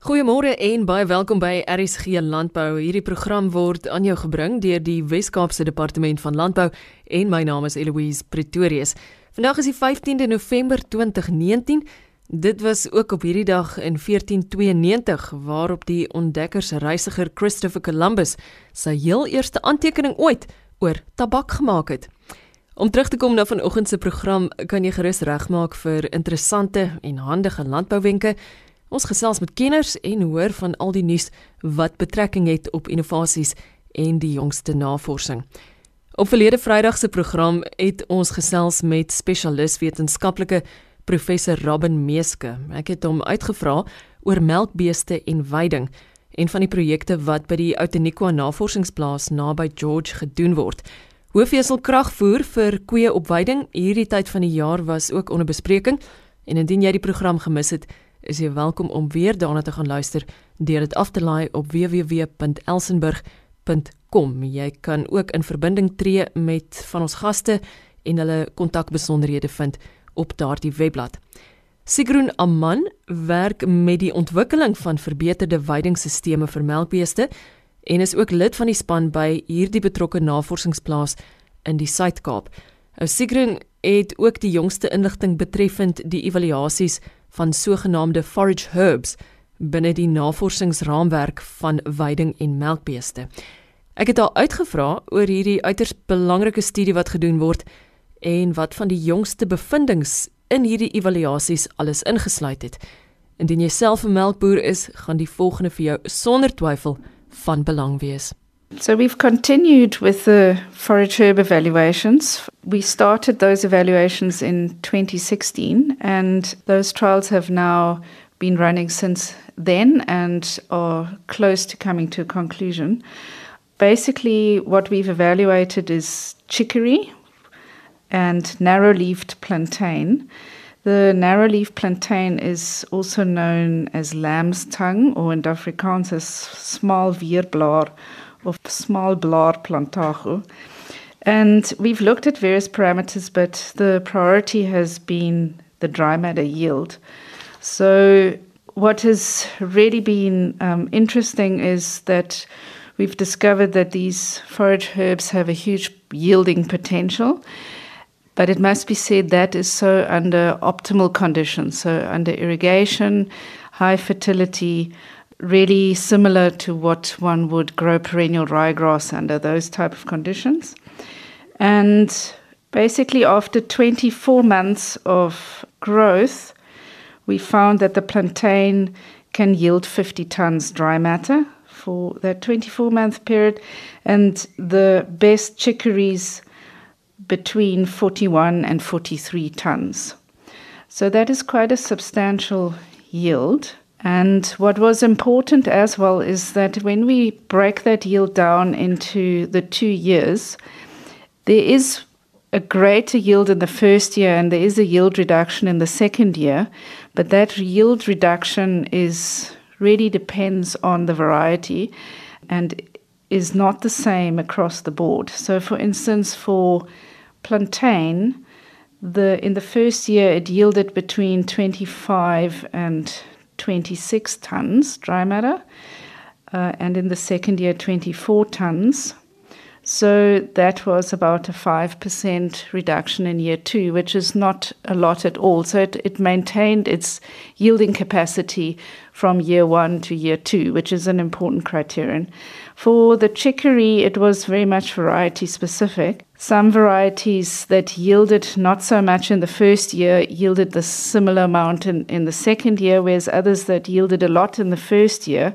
Goeiemôre en baie welkom by RSG Landbou. Hierdie program word aan jou gebring deur die Wes-Kaapse Departement van Landbou en my naam is Eloise Pretorius. Vandag is die 15de November 2019. Dit was ook op hierdie dag in 1492 waarop die ontdekkersreisiger Christopher Columbus sy heel eerste aantekening ooit oor tabak gemaak het. Om terug te kom na vanoggend se program, kan jy gerus regmaak vir interessante en handige landbouwenke Ons gesels met kenners en hoor van al die nuus wat betrekking het op innovasies en die jongste navorsing. Op verlede Vrydag se program het ons gesels met spesialis wetenskaplike professor Robin Meeske. Ek het hom uitgevra oor melkbeeste en veiding en van die projekte wat by die Outeniqua Navorsingsplaas naby George gedoen word. Hoofveselkragvoer vir koeie op veiding hierdie tyd van die jaar was ook onder bespreking en indien jy die program gemis het, is jy welkom om weer daarna te gaan luister deur dit af te laai op www.elsenburg.com. Jy kan ook in verbinding tree met van ons gaste en hulle kontakbesonderhede vind op daardie webblad. Sigrun Amman werk met die ontwikkeling van verbeterde veidingstelsels vir melkbeeste en is ook lid van die span by hierdie betrokke navorsingsplaas in die Suid-Kaap. Ou Sigrun het ook die jongste inligting betreffend die evaluasies van sogenaamde forage herbs binne die navorsingsraamwerk van veiding en melkbeeste. Ek het al uitgevra oor hierdie uiters belangrike studie wat gedoen word en wat van die jongste bevindinge in hierdie evaluasies alles ingesluit het. Indien jy self 'n melkboer is, gaan die volgende vir jou sonder twyfel van belang wees. So we've continued with the forage herb evaluations. We started those evaluations in 2016, and those trials have now been running since then and are close to coming to a conclusion. Basically, what we've evaluated is chicory and narrow leafed plantain. The narrow leaf plantain is also known as lamb's tongue or in Afrikaans as small vierblaar of small blar plantago. And we've looked at various parameters, but the priority has been the dry matter yield. So, what has really been um, interesting is that we've discovered that these forage herbs have a huge yielding potential. But it must be said that is so under optimal conditions, so under irrigation, high fertility, really similar to what one would grow perennial ryegrass under those type of conditions. And basically after 24 months of growth, we found that the plantain can yield 50 tons dry matter for that 24 month period and the best chicories between 41 and 43 tons. So that is quite a substantial yield. And what was important as well is that when we break that yield down into the two years, there is a greater yield in the first year and there is a yield reduction in the second year, but that yield reduction is really depends on the variety and is not the same across the board. So for instance for plantain, the in the first year it yielded between 25 and 26 tons dry matter, uh, and in the second year, 24 tons. So that was about a 5% reduction in year two, which is not a lot at all. So it, it maintained its yielding capacity from year one to year two, which is an important criterion. For the chicory, it was very much variety specific. Some varieties that yielded not so much in the first year yielded the similar amount in, in the second year, whereas others that yielded a lot in the first year,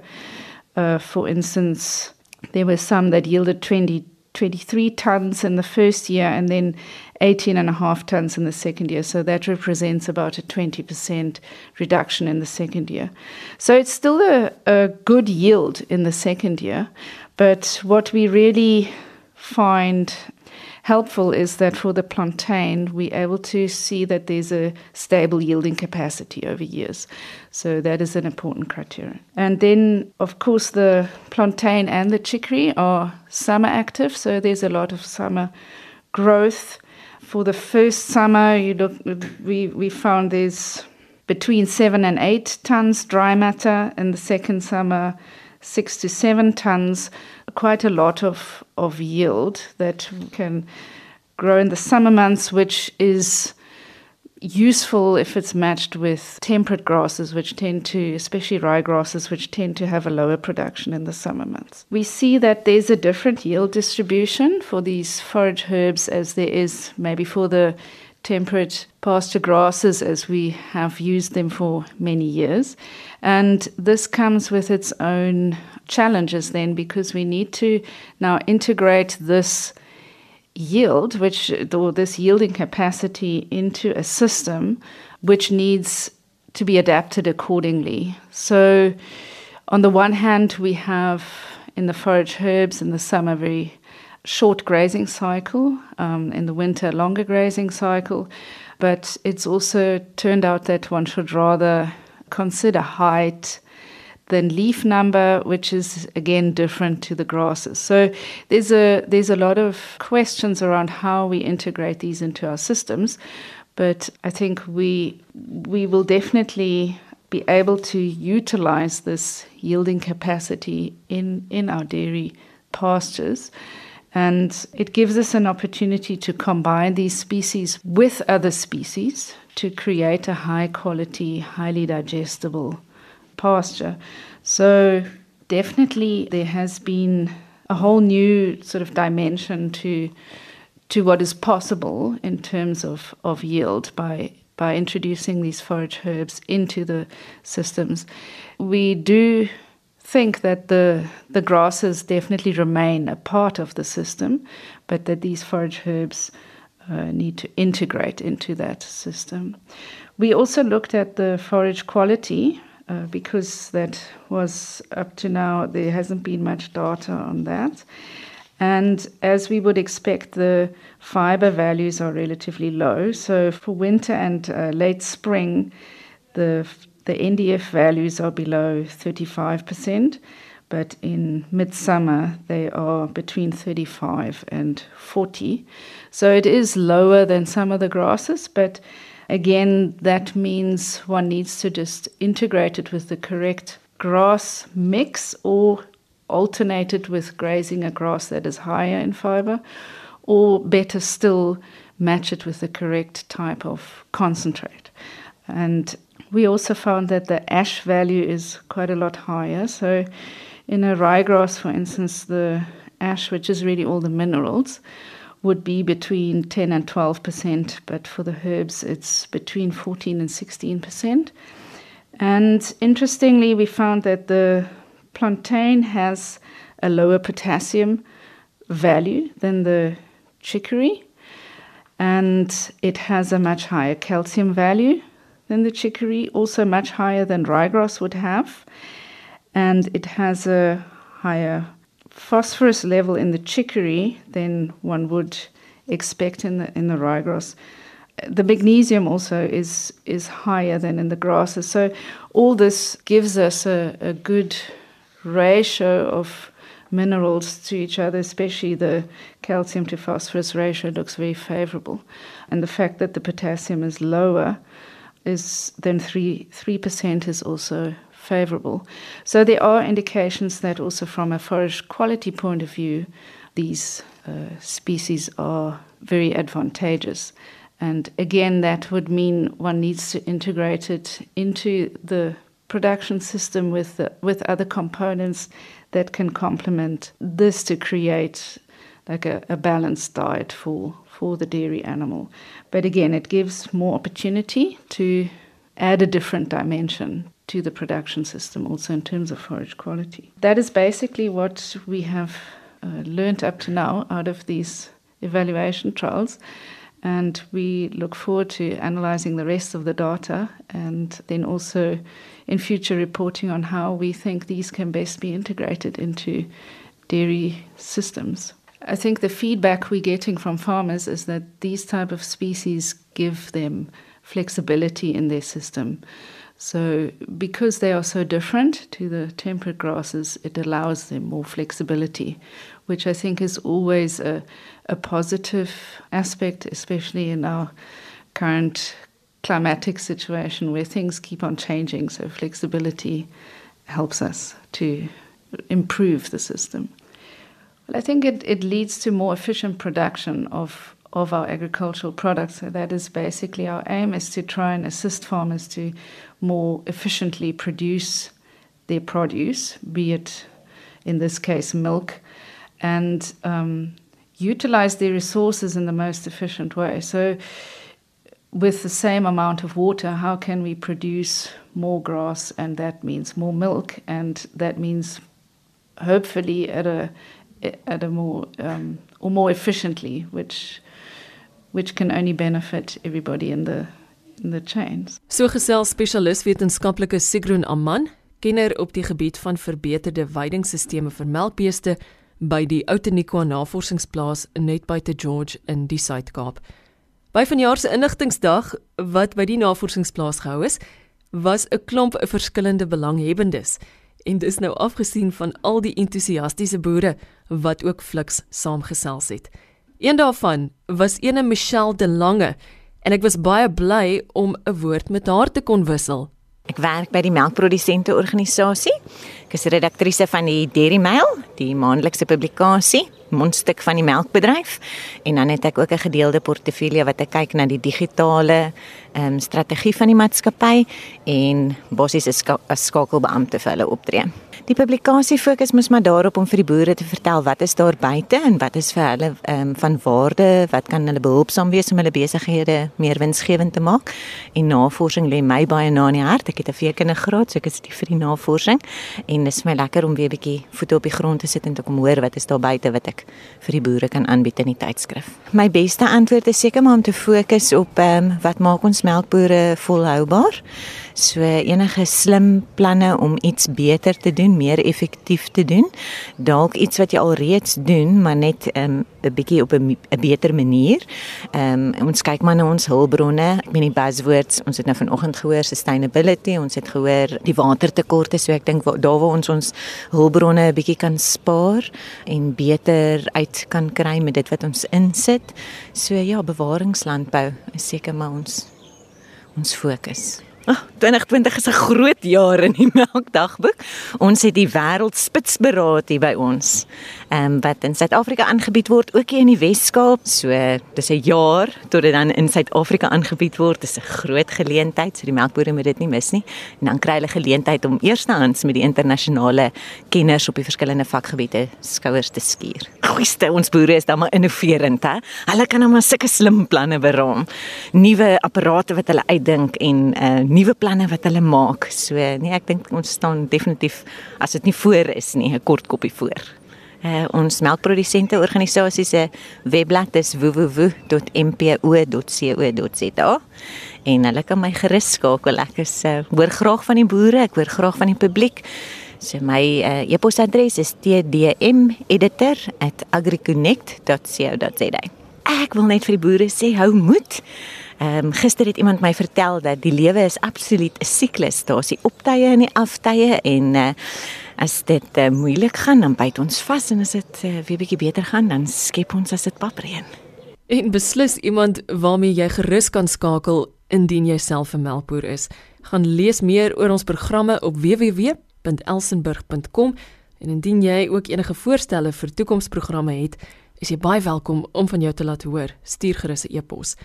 uh, for instance, there were some that yielded 20, 23 tons in the first year and then 18 and a half tons in the second year. So that represents about a 20% reduction in the second year. So it's still a, a good yield in the second year. But what we really find helpful is that for the plantain, we're able to see that there's a stable yielding capacity over years. So that is an important criterion. And then, of course, the plantain and the chicory are summer active, so there's a lot of summer growth. For the first summer, you look, we, we found there's between seven and eight tons dry matter. In the second summer, six to seven tons, quite a lot of, of yield that can grow in the summer months, which is useful if it's matched with temperate grasses, which tend to, especially rye grasses, which tend to have a lower production in the summer months. We see that there's a different yield distribution for these forage herbs as there is maybe for the temperate pasture grasses as we have used them for many years. And this comes with its own challenges then because we need to now integrate this yield, which or this yielding capacity into a system which needs to be adapted accordingly. So, on the one hand, we have in the forage herbs in the summer very short grazing cycle, um, in the winter longer grazing cycle, but it's also turned out that one should rather consider height than leaf number, which is again different to the grasses. So there's a there's a lot of questions around how we integrate these into our systems, but I think we we will definitely be able to utilize this yielding capacity in in our dairy pastures. And it gives us an opportunity to combine these species with other species to create a high quality, highly digestible pasture. So definitely there has been a whole new sort of dimension to to what is possible in terms of, of yield by by introducing these forage herbs into the systems. We do think that the the grasses definitely remain a part of the system, but that these forage herbs uh, need to integrate into that system. We also looked at the forage quality uh, because that was up to now, there hasn't been much data on that. And as we would expect, the fiber values are relatively low. So for winter and uh, late spring, the, the NDF values are below 35%, but in midsummer, they are between 35 and 40. So it is lower than some of the grasses, but Again, that means one needs to just integrate it with the correct grass mix or alternate it with grazing a grass that is higher in fiber, or better still, match it with the correct type of concentrate. And we also found that the ash value is quite a lot higher. So, in a ryegrass, for instance, the ash, which is really all the minerals, would be between 10 and 12%, but for the herbs, it's between 14 and 16%. And interestingly, we found that the plantain has a lower potassium value than the chicory, and it has a much higher calcium value than the chicory, also much higher than ryegrass would have, and it has a higher phosphorus level in the chicory than one would expect in the in the ryegrass. The magnesium also is is higher than in the grasses. So all this gives us a, a good ratio of minerals to each other, especially the calcium to phosphorus ratio looks very favorable. And the fact that the potassium is lower is than three three percent is also favorable. So there are indications that also from a forage quality point of view, these uh, species are very advantageous. And again, that would mean one needs to integrate it into the production system with the, with other components that can complement this to create like a, a balanced diet for for the dairy animal. But again, it gives more opportunity to add a different dimension to the production system, also in terms of forage quality. That is basically what we have uh, learned up to now out of these evaluation trials. And we look forward to analyzing the rest of the data and then also in future reporting on how we think these can best be integrated into dairy systems. I think the feedback we're getting from farmers is that these type of species give them flexibility in their system. So, because they are so different to the temperate grasses, it allows them more flexibility, which I think is always a, a positive aspect, especially in our current climatic situation where things keep on changing. So flexibility helps us to improve the system. Well, I think it, it leads to more efficient production of, of our agricultural products. So that is basically our aim is to try and assist farmers to more efficiently produce their produce, be it in this case milk, and um, utilize their resources in the most efficient way. So with the same amount of water, how can we produce more grass? And that means more milk, and that means hopefully at a at a more um, or more efficiently, which which can only benefit everybody in the in the chains. So gesels spesialis wetenskaplike Sigrun Aman, kenner op die gebied van verbeterde veidingstelsels vir melkbeeste by die Outeniqua Navorsingsplaas net buite George in die Suid-Kaap. By vanjaar se inligtingsdag wat by die navorsingsplaas gehou is, was 'n klomp verskillende belanghebbendes en dis nou afgesien van al die entoesiastiese boere wat ook fliks saamgesels het. Een daarvan was ene Michelle de Lange en ek was baie bly om 'n woord met haar te kon wissel. Ek werk by die melkprodusente organisasie. Ek is redaktrise van die Dairy Mail, die maandelikse publikasie mondstuk van die melkbedryf en dan het ek ook 'n gedeelde portefeulje wat ek kyk na die digitale ehm um, strategie van die maatskappy en basies 'n ska skakelbeampte vir hulle optree. Die publikasie fokus mos maar daarop om vir die boere te vertel wat is daar buite en wat is vir hulle ehm um, van waarde, wat kan hulle behulpsaam wees om hulle besighede meer winsgewend te maak. En navorsing lê my baie na in die hart. Ek het 'n veekundige graad, so ek is lief vir die navorsing en dit is my lekker om weer 'n bietjie voete op die grond te sit en te kom hoor wat is daar buite wat ek vir die boere kan aanbied in die tydskrif. My beste antwoord is seker maar om te fokus op ehm um, wat maak ons melkbore volhoubaar. So enige slim planne om iets beter te doen, meer effektief te doen. Dalk iets wat jy al reeds doen, maar net 'n um, bietjie op 'n beter manier. Ehm um, ons kyk maar na ons hulpbronne. Ek meen die buzzwords, ons het nou vanoggend gehoor sustainability, ons het gehoor die watertekorte, so ek dink daar waar ons ons hulpbronne 'n bietjie kan spaar en beter uit kan kry met dit wat ons insit. So ja, bewaringslandbou is seker maar ons ons fokus. Oh, 2020 is 'n groot jaar in die melkdagboek. Ons het die wêreldspitsberaad hier by ons ehm um, wat in Suid-Afrika aangebied word, ook hier in die Wes-Kaap. So dis 'n jaar tot dit dan in Suid-Afrika aangebied word. Dis 'n groot geleentheid, so die melkbore moet dit nie mis nie. En dan kry hulle geleentheid om eerstehands met die internasionale kenners op die verskillende vakgebiede skouers te skuur. Goeie, ons boere is dan maar innoverend, hè. Hulle kan nou maar sulke slim planne beraam. Nuwe apparate wat hulle uitdink en uh nuwe planne wat hulle maak. So nee, ek dink ons staan definitief as dit nie voor is nie, 'n kort koppie voor. Uh, ons melkprodusente organisasie se webblad is www.mpo.co.za en hulle kan my gerus skakel. Ek is uh, hoor graag van die boere, ek hoor graag van die publiek. So my uh, e-posadres is tdm@agriconnect.co.za. Ek wil net vir die boere sê hou moed. Ehm um, gister het iemand my vertel dat die lewe is absoluut 'n siklus. Daar's die optye en die aftye en uh, as dit uh, moeilik gaan dan byt ons vas en as dit uh, weer bietjie beter gaan dan skep ons as dit papreën. En beslis iemand waarmee jy gerus kan skakel indien jy self 'n melkboer is. Gaan lees meer oor ons programme op www.elsenburg.com en indien jy ook enige voorstelle vir toekomsprogramme het, is jy baie welkom om van jou te laat hoor. Stuur gerus 'n e-pos.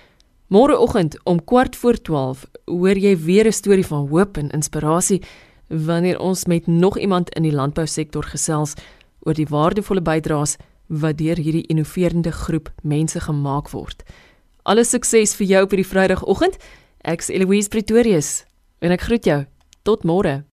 Môreoggend om kwart voor 12 hoor jy weer 'n storie van hoop en inspirasie wanneer ons met nog iemand in die landbousektor gesels oor die waardevolle bydraes wat deur hierdie innoverende groep mense gemaak word. Alle sukses vir jou op hierdie Vrydagoggend. Ek's Eloise Pretorius en ek groet jou. Tot môre.